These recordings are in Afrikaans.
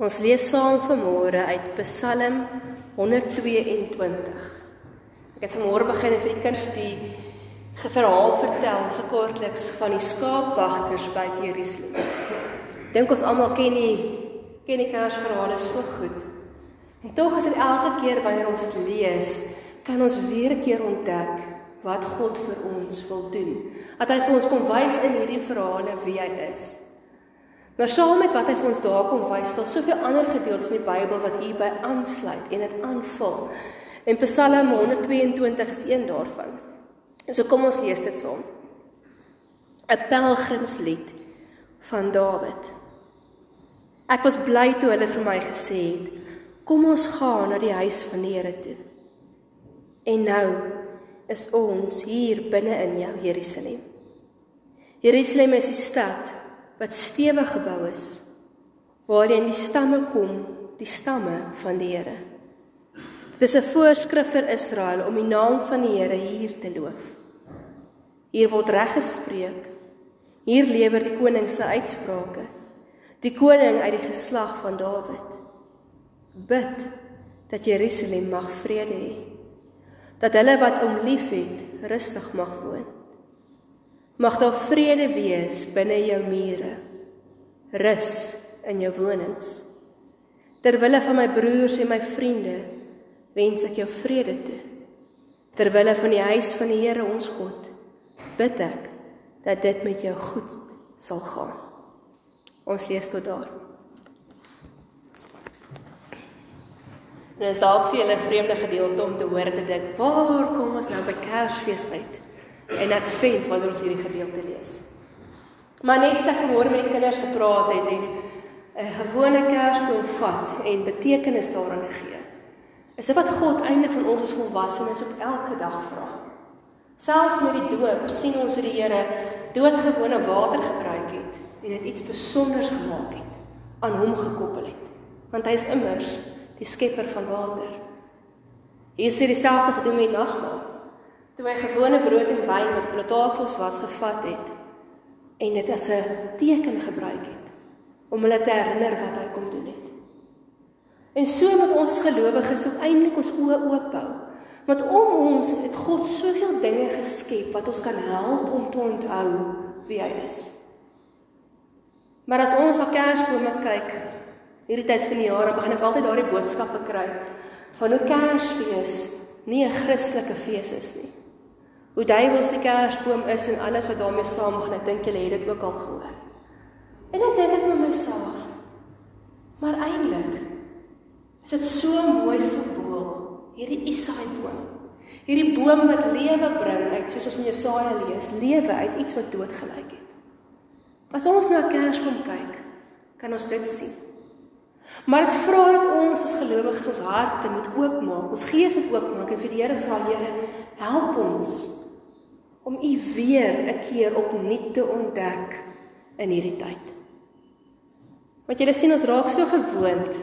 Ons lees saam vanmôre uit Psalm 122. Ek het vanmôre begin vir die kinders die verhaal vertel so kortliks van die skaapwagters by Jerusalem. Dink ons almal ken die ken die Kersverhale so goed. En tog is dit elke keer wanneer ons dit lees, kan ons weer 'n keer ontdek wat God vir ons wil doen. Dat hy vir ons kom wys in hierdie verhale wie hy is. Maar saam met wat hy vir ons daar kom wys, daar soveel ander gedeeltes in die Bybel wat hierby aansluit en dit aanvul. En Psalm 122 is een daarvan. So kom ons lees dit saam. 'n Pelgrimslied van Dawid. Ek was bly toe hulle vir my gesê het: "Kom ons gaan na die huis van die Here toe." En nou is ons hier binne in jou Jerusalem. Jerusalem is die stad wat stewig gebou is waarin die stamme kom, die stamme van die Here. Dit is 'n voorskrif vir Israel om die naam van die Here hier te loof. Hier word reg gespreek. Hier lewer die koning se uitsprake. Die koning uit die geslag van Dawid. Bid dat Jerusalem mag vrede hê. Dat hulle wat hom liefhet, rustig mag woon. Mag daar vrede wees binne jou mure. Rus in jou wonings. Terwille van my broers en my vriende wens ek jou vrede toe. Terwille van die huis van die Here ons God bid ek dat dit met jou goed sal gaan. Ons lees tot daar. Dit is dalk vir julle vreemde gedeelte om te hoor dat ek waar kom ons nou by Kersfees uit? En advent wanneer ons hierdie gedeelte lees. Maar net so ek vanmôre met die kinders gepraat het en 'n gewone Kersboom vat en betekenis daaraan gee. Is dit wat God eintlik van ons as volwassenes op elke dag vra? Selfs met die doop sien ons hoe die Here doodgewone water gebruik het en dit iets spesiaals gemaak het, aan hom gekoppel het. Want hy is immers die skepper van water. Hier is dieselfde gedoen met nagmaal toe hy gewone brood en wyn wat op die tafels was gevat het en dit as 'n teken gebruik het om hulle te herinner wat hy kom doen het. En so moet ons gelowiges ook eintlik ons oë oop hou. Want om ons het God soveel dinge geskep wat ons kan help om te onthou wie hy is. Maar as ons na Kersbome kyk, hierdie tyd van die jaar, begin ek altyd daardie boodskappe kry van hoe Kersfees nie 'n Christelike fees is nie hoe duiwels die kersboom is en alles wat daarmee saamgaan. Ek dink julle het dit ook al gehoor. En dan dink ek met myself, maar eintlik is dit so mooi simbool, hierdie Isaai boom. Hierdie boom wat lewe bring uit, soos ons in Jesaja lees, lewe uit iets wat dood gelyk het. As ons na kersboom kyk, kan ons dit sien. Maar dit vra dat ons as gelowiges ons harte moet oopmaak, ons gees moet oopmaak en vir die Here vra, Here, help ons om U weer 'n keer opnuut te ontdek in hierdie tyd. Want julle sien ons raak so gewoond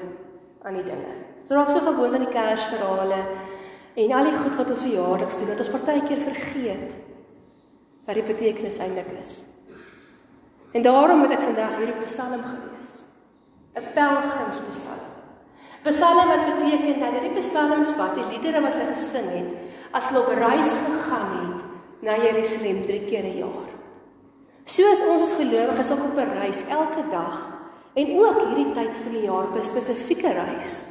aan die dinge. Ons raak so gewoond aan die Kersverhale en al die goed wat ons se jaarliks doen dat ons partykeer vergeet wat die betekenis eintlik is. En daarom moet ek vandag hierdie Psalm gelees. 'n Pelgrimspsalm. Psalm wat beteken dat hierdie psalms wat die liedere wat hulle gesing het as hulle op reis gegaan het na Jerusalem 3 keer 'n jaar. Soos ons as gelowiges ook op 'n reis elke dag en ook hierdie tyd van die jaar 'n spesifieke reis,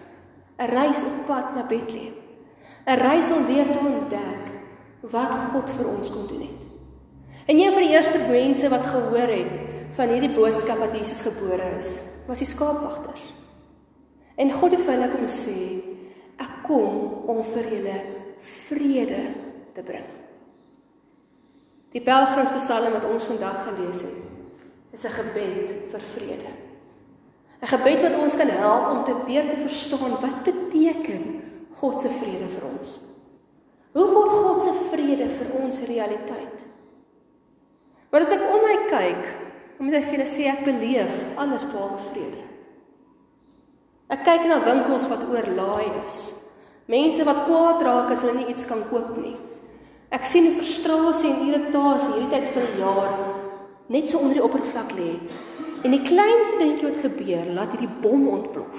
'n reis op pad na Bethlehem. 'n Reis om weer te ontdek wat God vir ons kon doen het. En een van die eerste mense wat gehoor het van hierdie boodskap dat Jesus gebore is, was die skaapwagters. En God het vir hulle kom sê, ek kom om vir julle vrede te bring. Die Pelgrimspsalm wat ons vandag gelees het, is 'n gebed vir vrede. 'n Gebed wat ons kan help om te beter te verstaan wat beteken God se vrede vir ons. Hoe word God se vrede vir ons realiteit? Want as ek om my kyk, moet ek vir julle sê ek beleef alles behalwe vrede. Ek kyk na winkels wat oorlaai is. Mense wat kwaad raak as hulle nie iets kan koop nie. Ek sien die frustrasie en irritasie hierdie tyd van die jaar net so onder die oppervlak lê. En die kleinste dingetjie wat gebeur, laat hierdie bom ontplof.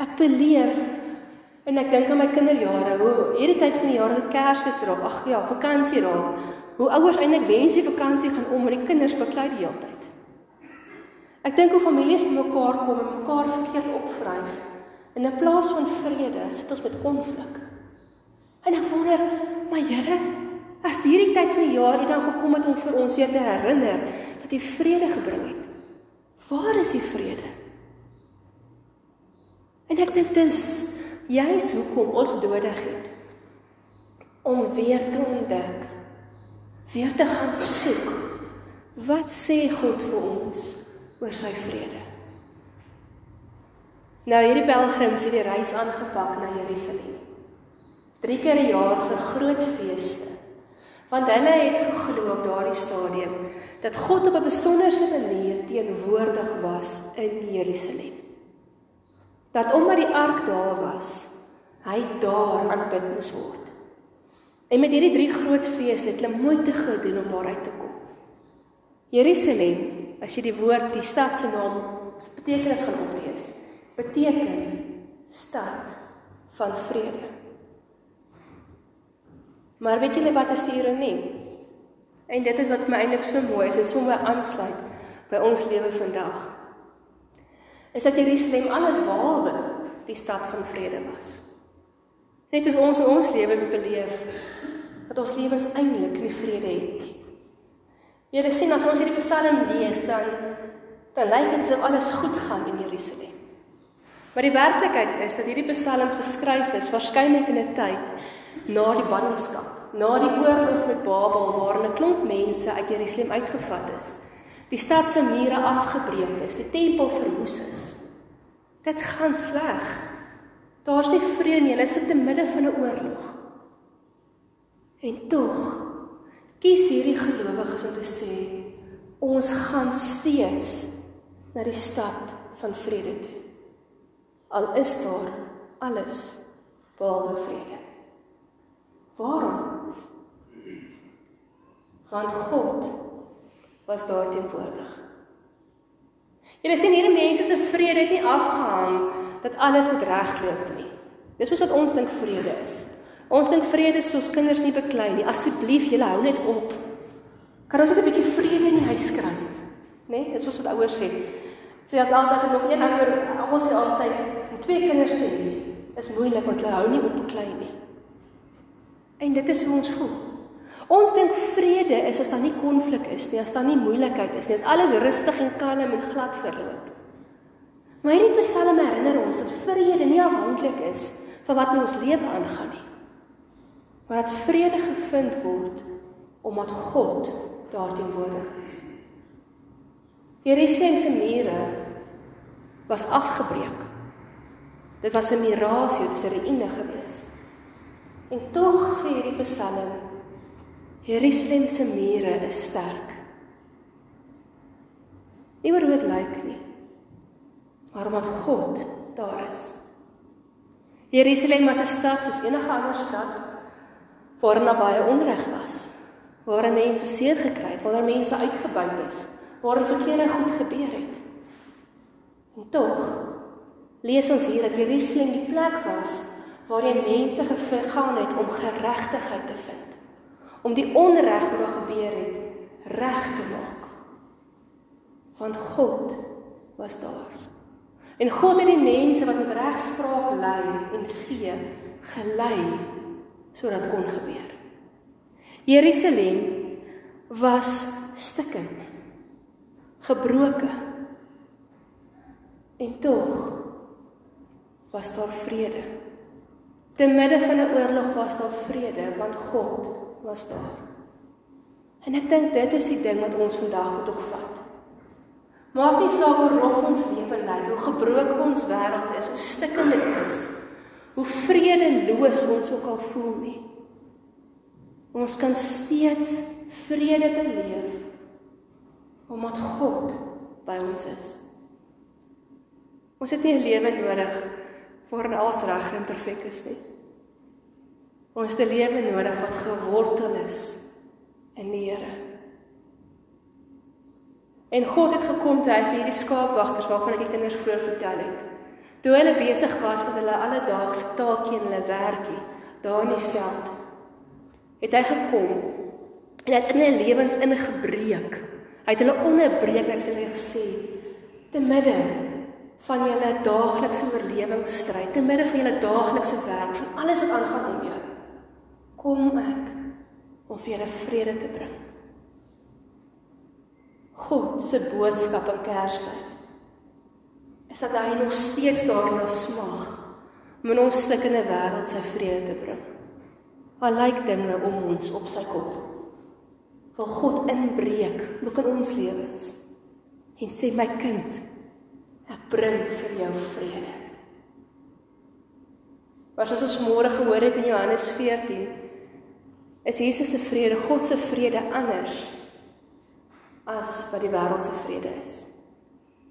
Ek beleef en ek dink aan my kinderjare, hoe hierdie tyd van die jaar as dit Kersfees raak, ag ja, vakansie raak, hoe ouers eintlik wens die vakansie gaan om en die kinders beklei die hele tyd. Ek dink hoe families bymekaar kom en mekaar verkeerd opvryf. In plaas van vrede, sit ons met konflik. En ek wonder, my Here, as hierdie tyd van die jaar hier dan gekom het om vir ons weer te herinner dat U vrede gebring het. Waar is die vrede? En ek dink dis juis hoekom ons nodig het om weer te ontdek, weer te gaan soek. Wat sê God vir ons oor sy vrede? Nou hierdie pelgrims het die reis aangepak na Jerusalem. Drie keer 'n jaar vir groot feeste. Want hulle het geglo op daardie stadium dat God op 'n besonderse manier teenwoordig was in Jerusalem. Dat omdat die ark daar was, hy daar aanbid moes word. En met hierdie drie groot feeste het hulle moeite gedoen om daar uit te kom. Jerusalem, as jy die woord die stad se naam se betekenis gaan oplees, beteken stad van vrede. Maar weet julle wat is die ironie? En dit is wat my eintlik so mooi is, is so mooi aansluit by ons lewe vandag. Is dat Jerusalem alles behalwe die stad van vrede was. Net as ons in ons lewens beleef dat ons lewens eintlik nie vrede het nie. Jy sien as ons hierdie Psalm lees dan dan lyk dit asof alles goed gaan in Jerusalem. Maar die werklikheid is dat hierdie Psalm geskryf is waarskynlik in 'n tyd na die ballingskap, na die oorlog met Babel waarin 'n klomp mense uit Jerusalem uitgevat is. Die stad se mure afgebreek is, die tempel verwoes is. Dit gaan sleg. Daar's nie vrede nie, hulle sit te midde van 'n oorlog. En tog kies hierdie gelowiges om te sê ons gaan steeds na die stad van vrede toe. Al is daar alles behalwe vrede. Waarom? Want God was daar teenwoordig. Jy sien hierdie mense se vrede het nie afgehang dat alles moet regloop nie. Dis mos wat ons dink vrede is. Ons dink vrede is ons kinders nie beklei nie. Asseblief, julle hou net op. Kan ons net 'n bietjie vrede in die huis kry? Né? Nee? Dis wat ouers sê. Sê as altyd as ek nog een ander almal sê altyd om twee kinders te hê is moeilik want hulle hou nie op beklei nie. En dit is hoe ons voel. Ons dink vrede is as daar nie konflik is nie, as daar nie moeilikheid is nie, as alles rustig en kalm en glad verloop. Maar hierdie Psalm herinner ons dat vrede nie afhanklik is van wat in ons lewe aangaan nie. Maar dat vrede gevind word omdat God daarteenwoordig is. Jerusalem se mure was afgebreek. Dit was 'n mirasie, dit is 'n ruïne geweest. En tog sê hierdie Psalm Jerusalem se mure is sterk. Nie oor hoe dit lyk nie, maar omdat God daar is. Jerusalem was 'n stad soos enige ander stad waar daar baie onreg was, waar mense seer gekry het, waar mense uitgebuit is, waar verkeerde goed gebeur het. En tog lees ons hier dat Jerusalem die plek was waarheen mense gegaan het om geregtigheid te vind. Om die onreg wat daar gebeur het reg te maak. Want God was daar. En God het die mense wat met regspraak lei en gee gelei sodat kon gebeur. Jerusalem was stikkend. Gebroke. En tog was daar vrede. Te midde van 'n oorlog was daar vrede want God was daar. En ek dink dit is die ding wat ons vandag moet opvat. Maak nie saak hoe rof ons lewe lyk, hoe gebroken ons wêreld is, hoe stikkend dit is, hoe vredeloos ons ook al voel nie. Ons kan steeds vrede beleef omdat God by ons is. Ons het nie 'n lewe nodig waarin alles reg en perfek is nie. Ons het 'n lewe nodig wat gewortel is in die Here. En God het gekom toe hy vir hierdie skaapwagters waarvan ek die kinders vroeër vertel het. Toe hulle besig was met hulle alledaagse taakie en hulle werkie daar in die veld, het hy gekom en het in hulle lewens ingebreek. Hy het hulle onderbreek en vir hulle gesê: "Te midde van julle daaglikse oorlewingsstryd, te midde van julle daaglikse werk, van alles wat aangaan om jou, kom ek om vir julle vrede te bring." God se boodskap in Kerstyd is dat hy nog steeds daarna smag om in ons stikkende wêreld sy vrede te bring. Al lyk dinge om ons op sy kop. Wil God inbreek ook in ons lewens en sê my kind, ek bring vir jou vrede. Wat ons môre gehoor het in Johannes 14 is Jesus se vrede, God se vrede anders as wat die wêreld se vrede is.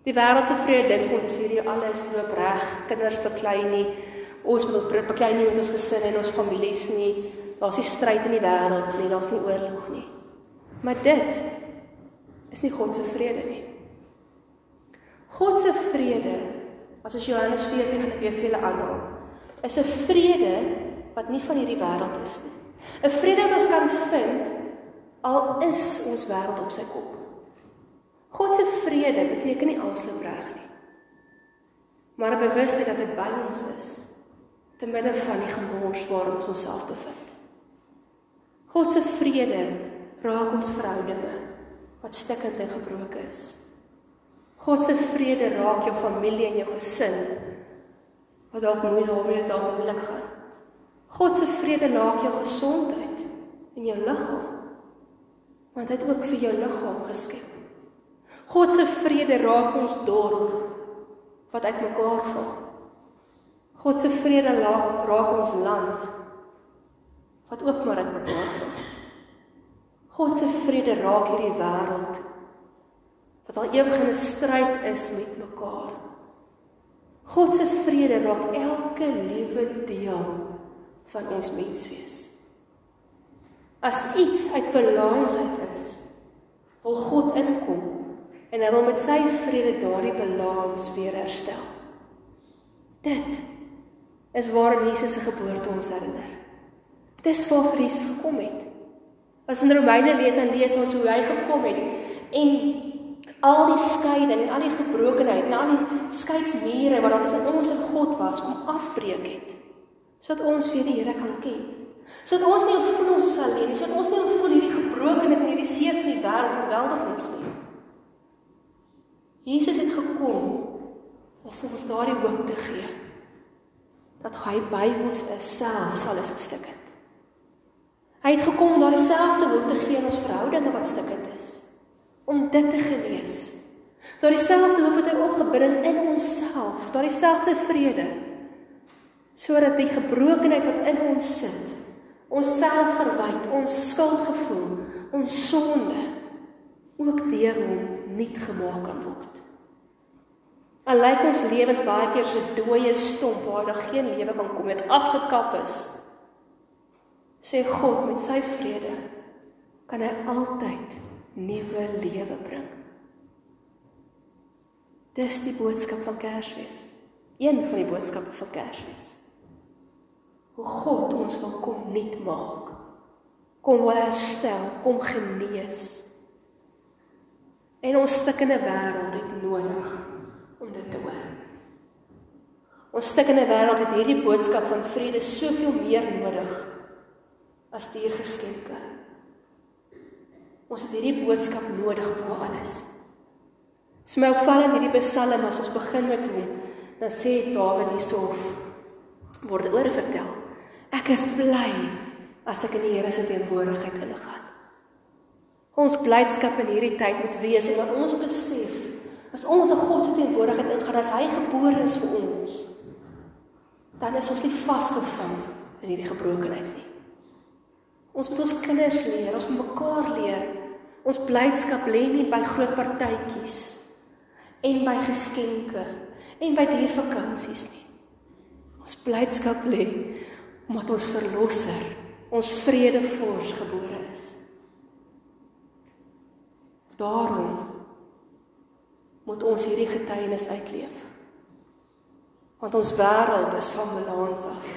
Die wêreld se vrede dink ons is hierdie alles loop reg, kinders beklei nie, ons moet beklei nie met ons gesinne en ons families nie. Daar's nie stryd in die wêreld nie, daar's nie oorlog nie. Maar dit is nie God se vrede nie. God se vrede, as ons Johannes 14 en weer vele aanhaal, is 'n vrede wat nie van hierdie wêreld is nie. 'n Vrede wat ons kan vind al is ons wêreld op sy kop. God se vrede beteken nie alles loop reg nie. Maar 'n bewustheid dat hy by ons is te midde van die gemors waarin ons onsself bevind. God se vrede raak ons verhoudinge wat stikkend en gebroken is. God se vrede raak jou familie en jou gesin wat dalk moeilik daarmee dalk moeilik gaan. God se vrede raak jou gesondheid en jou liggaam. Want hy het ook vir jou liggaam geskep. God se vrede raak ons dorp wat uitmekaar val. God se vrede raak raak ons land wat ook maar uitmekaar val. God se vrede raak hierdie wêreld wat al ewig in 'n stryd is met mekaar. God se vrede raak elke liewe deel van ons menswees. As iets uit balans uit is, wil God inkom en hy wil met sy vrede daardie balans weer herstel. Dit is waar Jesus se geboorte ons herinner. Dis waar Jesus gekom het. As in Romeine lees dan lees ons hoe hy gekom het en al die skeiding en al die gebrokenheid en al die skeidsmure wat daar tussen ons en God was kom afbreek het sodat ons weer die Here kan ken. Sodat ons nie voel ons sal leef nie, sodat ons nie voel hierdie gebrokenheid en hierdie seer van die wêreld oorweldig ons nie. Jesus het gekom om vir ons daardie hoop te gee dat hy by ons is selfs al is dit stikkend. Hy het gekom om daardie selfde hoop te gee in ons verhoudinge wat stikkend is, om dit te genees. Daardie selfde hoop wat hy ook gebring in onsself, daardie selfde vrede sodat die gebrokenheid wat in ons sit, ons selfverwyd, ons skuldgevoel, ons sonde ook deur hom nuut gemaak kan word. Al lyk ons lewens baie keer so dooie stomp waar daar geen lewe kan kom, dit afgekap is. Sê God met sy vrede kan hy altyd nuwe lewe bring. Dis die boodskap van Kersfees. Een van die boodskappe van Kersfees. Hoe God ons wil kom nuut maak. Kom wil herstel, kom genees. En ons stikkende wêreld het nodig om dit te hoor. Ons stikkende wêreld het hierdie boodskap van vrede soveel meer nodig as dier geskenke. Ons het hierdie boodskap nodig bo alles. Dis my opvallend hierdie Psalm as ons begin met hom, dan sê Dawid hiersof word oor vertel. Ek is bly as ek in die Here se teenwoordigheid ingaan. Ons blydskap in hierdie tyd moet wees en wat ons besef As ons in God se teenwoordigheid ingaan, as hy gebore is vir ons, dan is ons nie vasgevang in hierdie gebrokenheid nie. Ons moet ons kinders leer, ons moet mekaar leer. Ons blydskap lê nie by groot partytjies en by geskenke en by diervakansies nie. Ons blydskap lê omdat ons verlosser, ons vredevors gebore is. Daarom moet ons hierdie getuienis uitleef. Want ons wêreld is van balans af.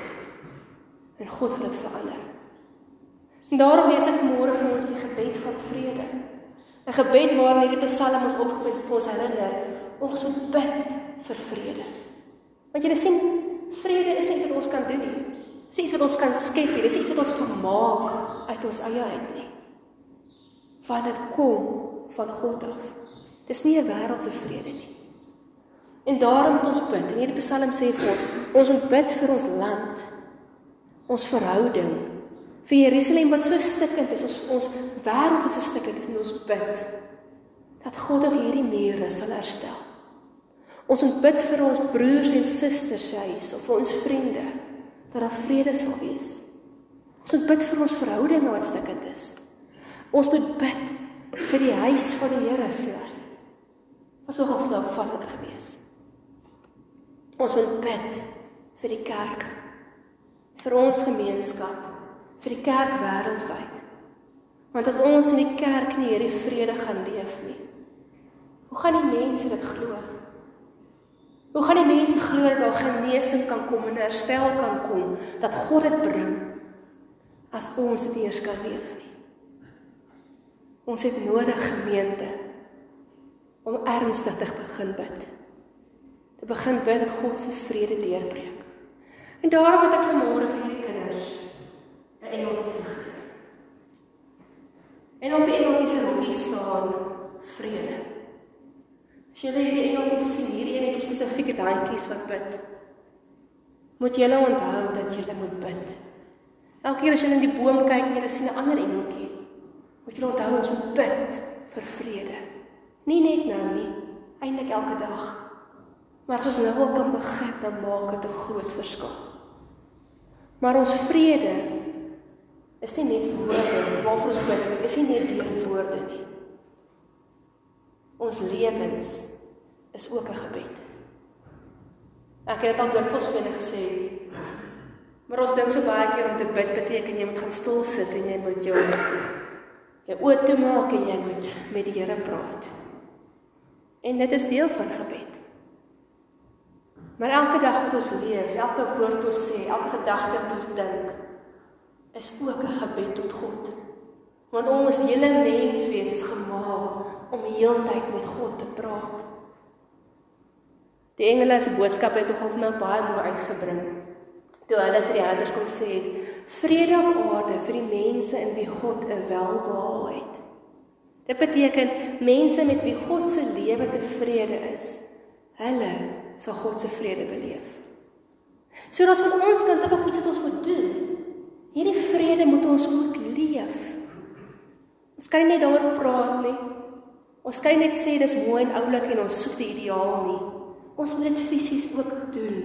En God wil dit verander. En daarom lees ek vanmôre vir ons die gebed van vrede. 'n Gebed waarin hierdie Psalm ons opgemet vir ons herinner ons moet bid vir vrede. Want jy sien, vrede is nie iets wat ons kan doen nie. Dis iets wat ons kan skep nie. Dis iets wat ons kan maak uit ons eie uit nie. Want dit kom van God af. Dis nie 'n wêreldse vrede nie. En daarom moet ons bid. En hierdie Psalm sê vir ons, ons moet bid vir ons land. Ons verhouding vir Jerusalem wat so stikkend is, ons ons wêreld wat so stikkend is, moet ons bid dat God ook hierdie mure sal herstel. Ons moet bid vir ons broers en susters se huis of vir ons vriende dat daar vrede sal wees. Ons moet bid vir ons verhoudinge wat stikkend is. Ons moet bid vir die huis van die Here se. Was ook al opvallend geweest. Ons moet bid vir die kerk, vir ons gemeenskap, vir die kerk wêreldwyd. Want as ons in die kerk nie hierdie vrede gaan leef nie, hoe gaan die mense dit glo? Hoe gaan die mense glo dat daar genesing kan kom en herstel kan kom, dat God dit bring as ons dit eers kan leef nie? Ons het nodig gemeente om ernstig te begin bid te begin bid dat God se vrede deurbreek. En daarom het ek vanmôre vir hierdie kinders 'n engeltjie gegee. En op die engeltjie se rokkie staan vrede. As jy hierdie engeltjie sien, hierdie enetjie spesifieke daantjies wat bid. Moet julle onthou dat julle moet bid. Elke keer as jy in die boom kyk en jy sien 'n ander engeltjie, moet jy onthou ons moet bid vir vrede. Nie net nou nie, eintlik elke dag. Maar as ons nou al kan begin, dan maak dit 'n groot verskil. Maar ons vrede is nie net woorde waarvoor ons bid, is nie net deur woorde nie. Ons lewens is ook 'n gebed. Ek het al dikwels vir julle gesê, maar ons dink so baie keer om te bid beteken jy moet gaan stil sit en jy moet jou jou oë toemaak en jy moet met die Here praat. En dit is deel van gebed. Maar elke dag wat ons leef, elke woord wat ons sê, elke gedagte wat ons dink, is ook 'n gebed tot God. Want ons hele menswees is gemaak om heeltyd met God te praat. Die engele se boodskap het tog vir my baie mooi uitgebring. Toe hulle vir die herders kom sê, vrede op aarde vir die mense in wie God 'n welbehae het. Dit beteken mense met wie God se lewe tevrede is. Hulle sal God se vrede beleef. So daar's van ons kant af ook iets wat ons moet doen. Hierdie vrede moet ons ook leef. Ons kan nie net daaroor praat nie. Ons kan net sê dis mooi en oulik en ons soek die ideaal nie. Ons moet dit fisies ook doen.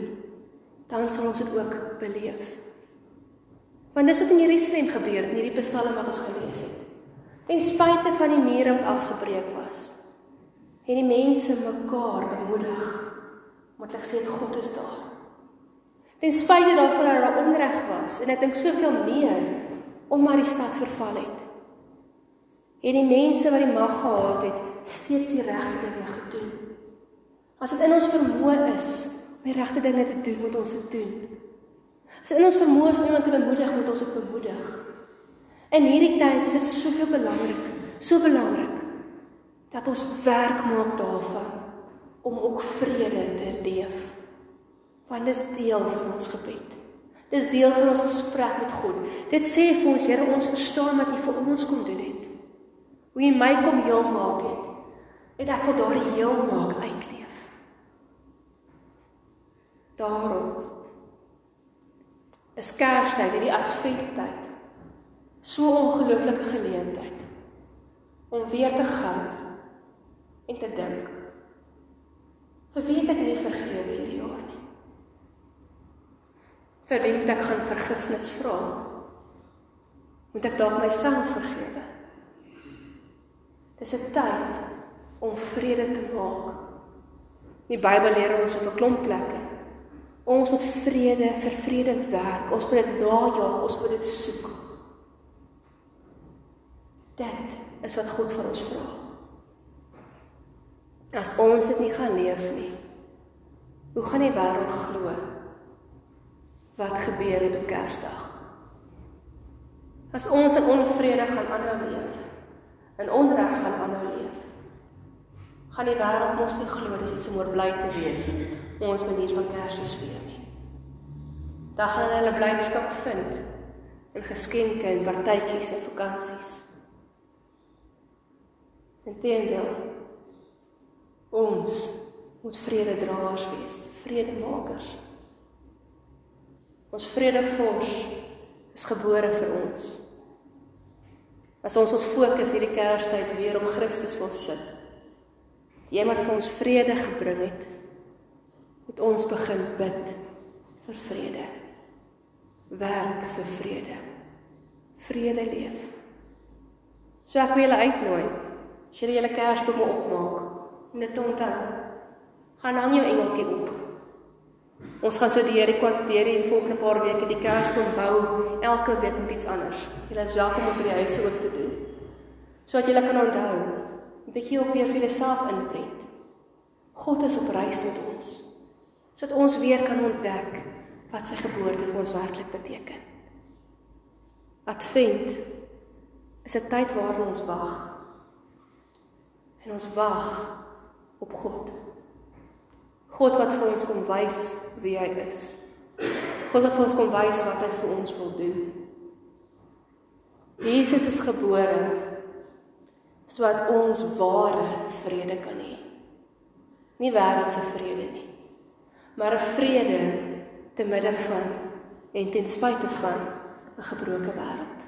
Dan sal ons dit ook beleef. Want dis wat in Jerusalem gebeur in hierdie psalm wat ons gelees het. Ten spyte van die mure wat afgebreek was, het die mense mekaar bemoedig omdat hulle gesê het God is daar. Ten spyte daarvan dat daar onreg was en ek dink soveel meer omdat die stad verval het. Het die mense wat die mag gehad het, steeds die regte dinge gedoen. As dit in ons vermoë is om die regte dinge te doen, moet ons dit doen. As in ons vermoë is om iemand te bemoedig, moet ons dit bemoedig. In hierdie tyd is dit soveel belangrik, so belangrik dat ons werk maak daarvan om ook vrede te leef. Want dit is deel van ons gebed. Dit is deel van ons gesprek met God. Dit sê vir ons, Here, ons verstaan wat U vir ons kom doen het. Hoe U my kom heel maak het. En ek wil daardie heel maak uitleef. Daarom is Kerstyd, hierdie Adventtyd, so 'n ongelooflike geleentheid om weer te gaan en te dink het ek nie vergewe hierdie jaar nie? Vir wie moet ek gaan vergifnis vra? Moet ek dalk myself vergewe? Dis 'n tyd om vrede te maak. Die Bybel leer ons op 'n klomp plekke. Ons moet vrede vir vrede werk. Ons moet dit najag, ons moet dit soek. Dit is wat God van ons vra. As ons dit nie gaan leef nie, hoe gaan die wêreld glo wat gebeur het op Kersdag? As ons in onvrede gaan aanhou leef, in onreg gaan aanhou leef, gaan die wêreld mos nie glo dis iets om oor bly te wees ons manier van Kersfees vier nie. Dan gaan hulle blydskap vind in geskenke en partytjies en vakansies. Inteendeel ons moet vrededraers wees, vredemakers. Ons vredevors is gebore vir ons. As ons ons fokus hierdie Kerstyd weer op Christus wil sit. Die een wat vir ons vrede gebring het, moet ons begin bid vir vrede. Werk vir vrede. Vrede leef. So ek wil julle uitnooi. As julle julle Kersbome opmaak, om dit onthou. Gaan hang jou engeltjie op. Ons gaan so die kwartier in die volgende paar weke die Kersboom bou. Elke week met iets anders. Julle is welkom om by die huise ook te doen. Sodat julle kan onthou, 'n bietjie ook weer vir jouself inprent. God is op reis met ons. Sodat ons weer kan ontdek wat sy geboorte vir ons werklik beteken. Advent is 'n tyd waarin ons wag. En ons wag op God. God wat vir ons kom wys wie hy is. God wat vir ons kom wys wat hy vir ons wil doen. Jesus is gebore sodat ons ware vrede kan hê. Nie wêreldse vrede nie, maar 'n vrede te midde van en ten spyte van 'n gebroke wêreld.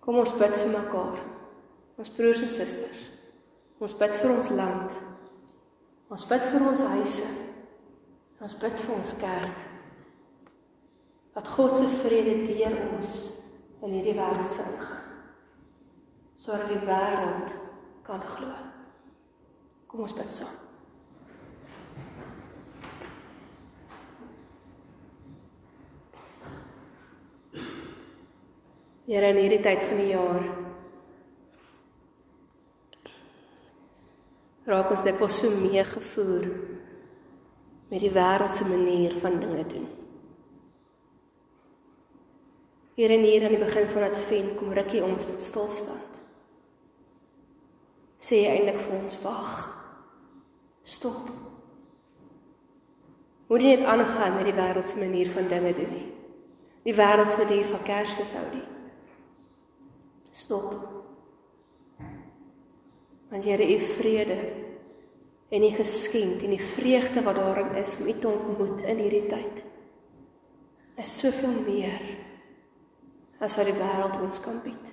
Kom ons bid vir mekaar. Ons broers en susters. Ons bid vir ons land. Ons bid vir ons huise. Ons bid vir ons kerk. Dat God se vrede deur ons in hierdie wêreld sal ingaan. Sodat die wêreld kan glo. Kom ons bid saam. Here in hierdie tyd van die jaar raak ons dit was so meegevoer met die wêreldse manier van dinge doen. Hier en hier aan die begin van Advent kom rukkie ons tot stilstand. Sê jy eintlik vir ons wag. Stop. Moet jy net aangaan met die wêreldse manier van dinge doen nie. Die wêreldse manier van Kersfees hou nie. Stop. Want Here, u vrede en die geskenk en die vreugde wat daarin is om u te ontmoet in hierdie tyd is soveel meer as wat die wêreld ons kan bied.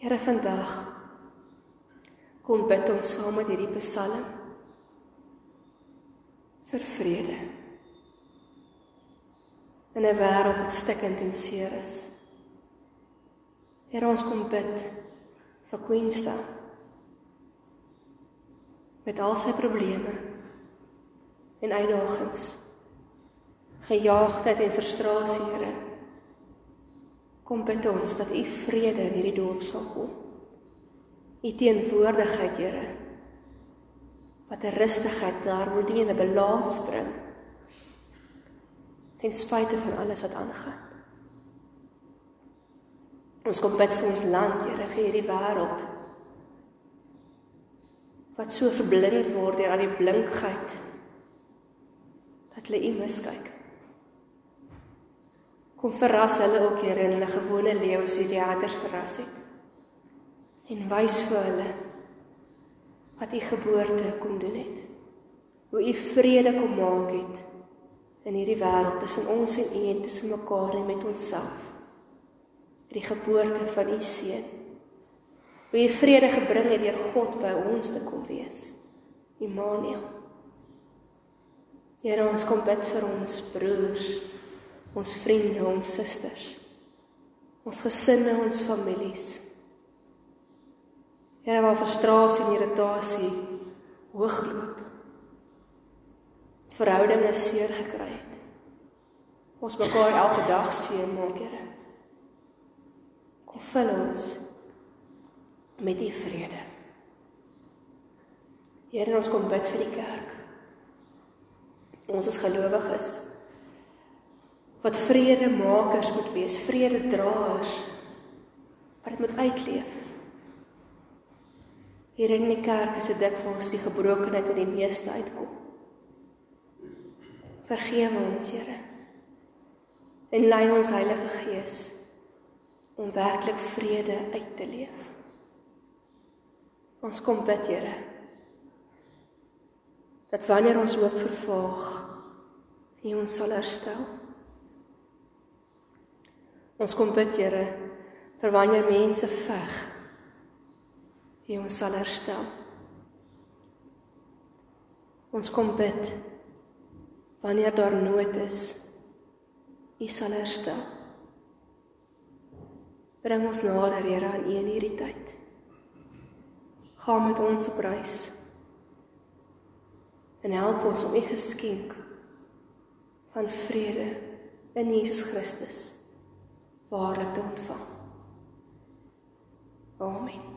Here, vandag kom bid ons saam met hierdie psalm vir vrede in 'n wêreld wat stikkend en seer is. Here ons kom bid vir Queenstown met al sy probleme en uitdagings. Gejaagdheid en frustrasie, Here. Kom bid ons dat U vrede in hierdie dorp sal kom. U teenwoordigheid, Here, wat 'n rustigheid daar moet nie 'n balans bring. Ten spyte van alles wat aangaan. Ons kom bid vir ons land, Here, vir hierdie wêreld. Wat so verblind word deur al die blinkheid dat hulle U miskyk. Kom verras hulle ook, Here, in hulle gewone lewe soos die haters verras het. En wys vir hulle wat U geboorte kom doen het. Hoe U vrede kom maak het in hierdie wêreld tussen ons en U en tussen mekaar en met onsself die geboorte van u seun. Hoe u vrede gebring het deur God by ons te kom wees. Immanuel. Here ons kom bid vir ons broers, ons vriende, ons susters. Ons gesinne, ons families. Here waar frustrasie en irritasie hoogloop. Verhoudinge seer gekry het. Ons mekaar elke dag seën maak, Here vul ons met u vrede. Here, ons kom bid vir die kerk. Ons as gelowiges wat vredemakers moet wees, vrededraers wat dit moet uitleef. Hier in die kerk is dit dikwels die gebrokenheid wat die meeste uitkom. Vergewe ons, Here. En lei ons Heilige Gees om werklik vrede uit te leef. Ons kom bid, Here, dat wanneer ons hoop vervaag, U ons sal herstel. Ons kom bid, Here, vir wanneer mense veg, U ons sal herstel. Ons kom bid wanneer daar nood is, U sal herstel. Bring ons nader, Here, aan U in hierdie tyd gaan met ons op reis. En help ons om u geskenk van vrede in Jesus Christus waarlik te ontvang. Amen.